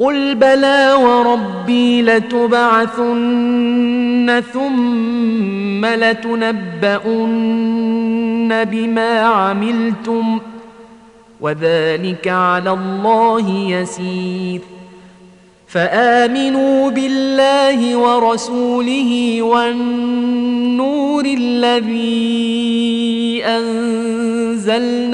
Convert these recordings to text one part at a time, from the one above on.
قل بلى وربي لتبعثن ثم لتنبؤن بما عملتم وذلك على الله يسير. فامنوا بالله ورسوله والنور الذي انزلنا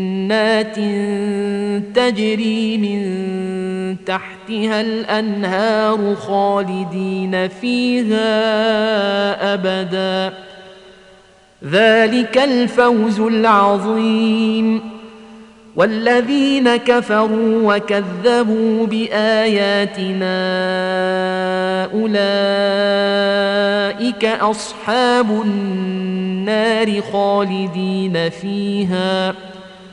تجري من تحتها الأنهار خالدين فيها أبدا. ذلك الفوز العظيم. والذين كفروا وكذبوا بآياتنا أولئك أصحاب النار خالدين فيها.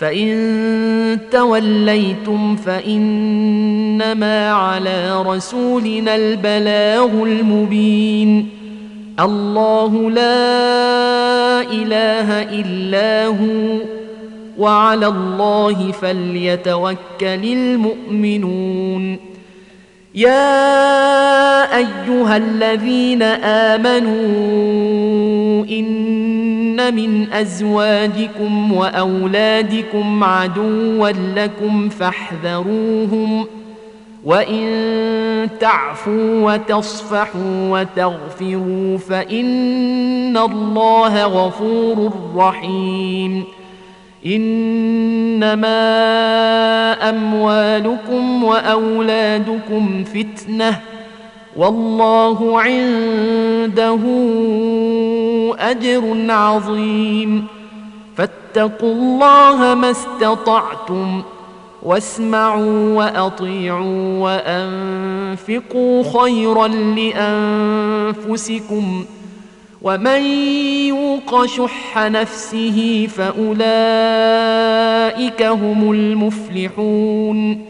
فإن توليتم فإنما على رسولنا البلاغ المبين. الله لا إله إلا هو وعلى الله فليتوكل المؤمنون. يا أيها الذين آمنوا من ازواجكم واولادكم عدوا لكم فاحذروهم وان تعفوا وتصفحوا وتغفروا فان الله غفور رحيم انما اموالكم واولادكم فتنه والله عنده أجر عظيم. فاتقوا الله ما استطعتم واسمعوا وأطيعوا وأنفقوا خيرا لأنفسكم. ومن يوق شح نفسه فأولئك هم المفلحون.